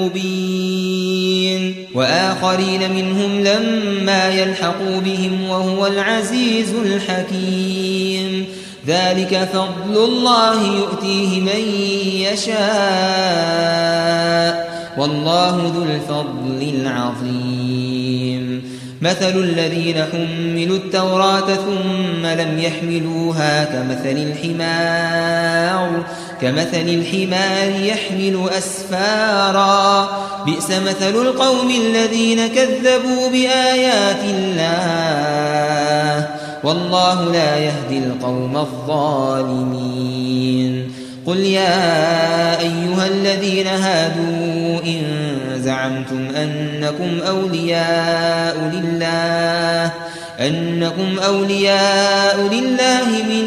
مبين. وآخرين منهم لما يلحقوا بهم وهو العزيز الحكيم. ذلك فضل الله يؤتيه من يشاء. والله ذو الفضل العظيم. مثل الذين حملوا التوراة ثم لم يحملوها كمثل الحمار. كمثل الحمار يحمل أسفارا. بئس مثل القوم الذين كذبوا بآيات الله. والله لا يهدي القوم الظالمين. قل يا أيها الذين هادوا إن زعمتم أنكم أولياء لله أنكم أولياء لله من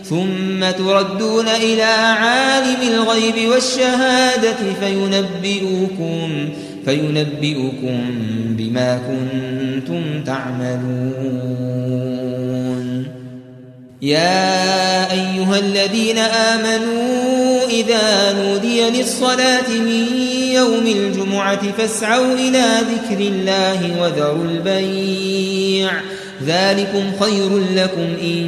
ثم تردون إلى عالم الغيب والشهادة فينبئكم فينبئكم بما كنتم تعملون. يا أيها الذين آمنوا إذا نودي للصلاة من يوم الجمعة فاسعوا إلى ذكر الله وذروا البيع. ذلكم خير لكم إن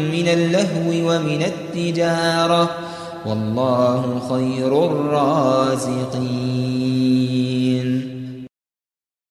من اللهو ومن التجارة. والله خير الرازقين.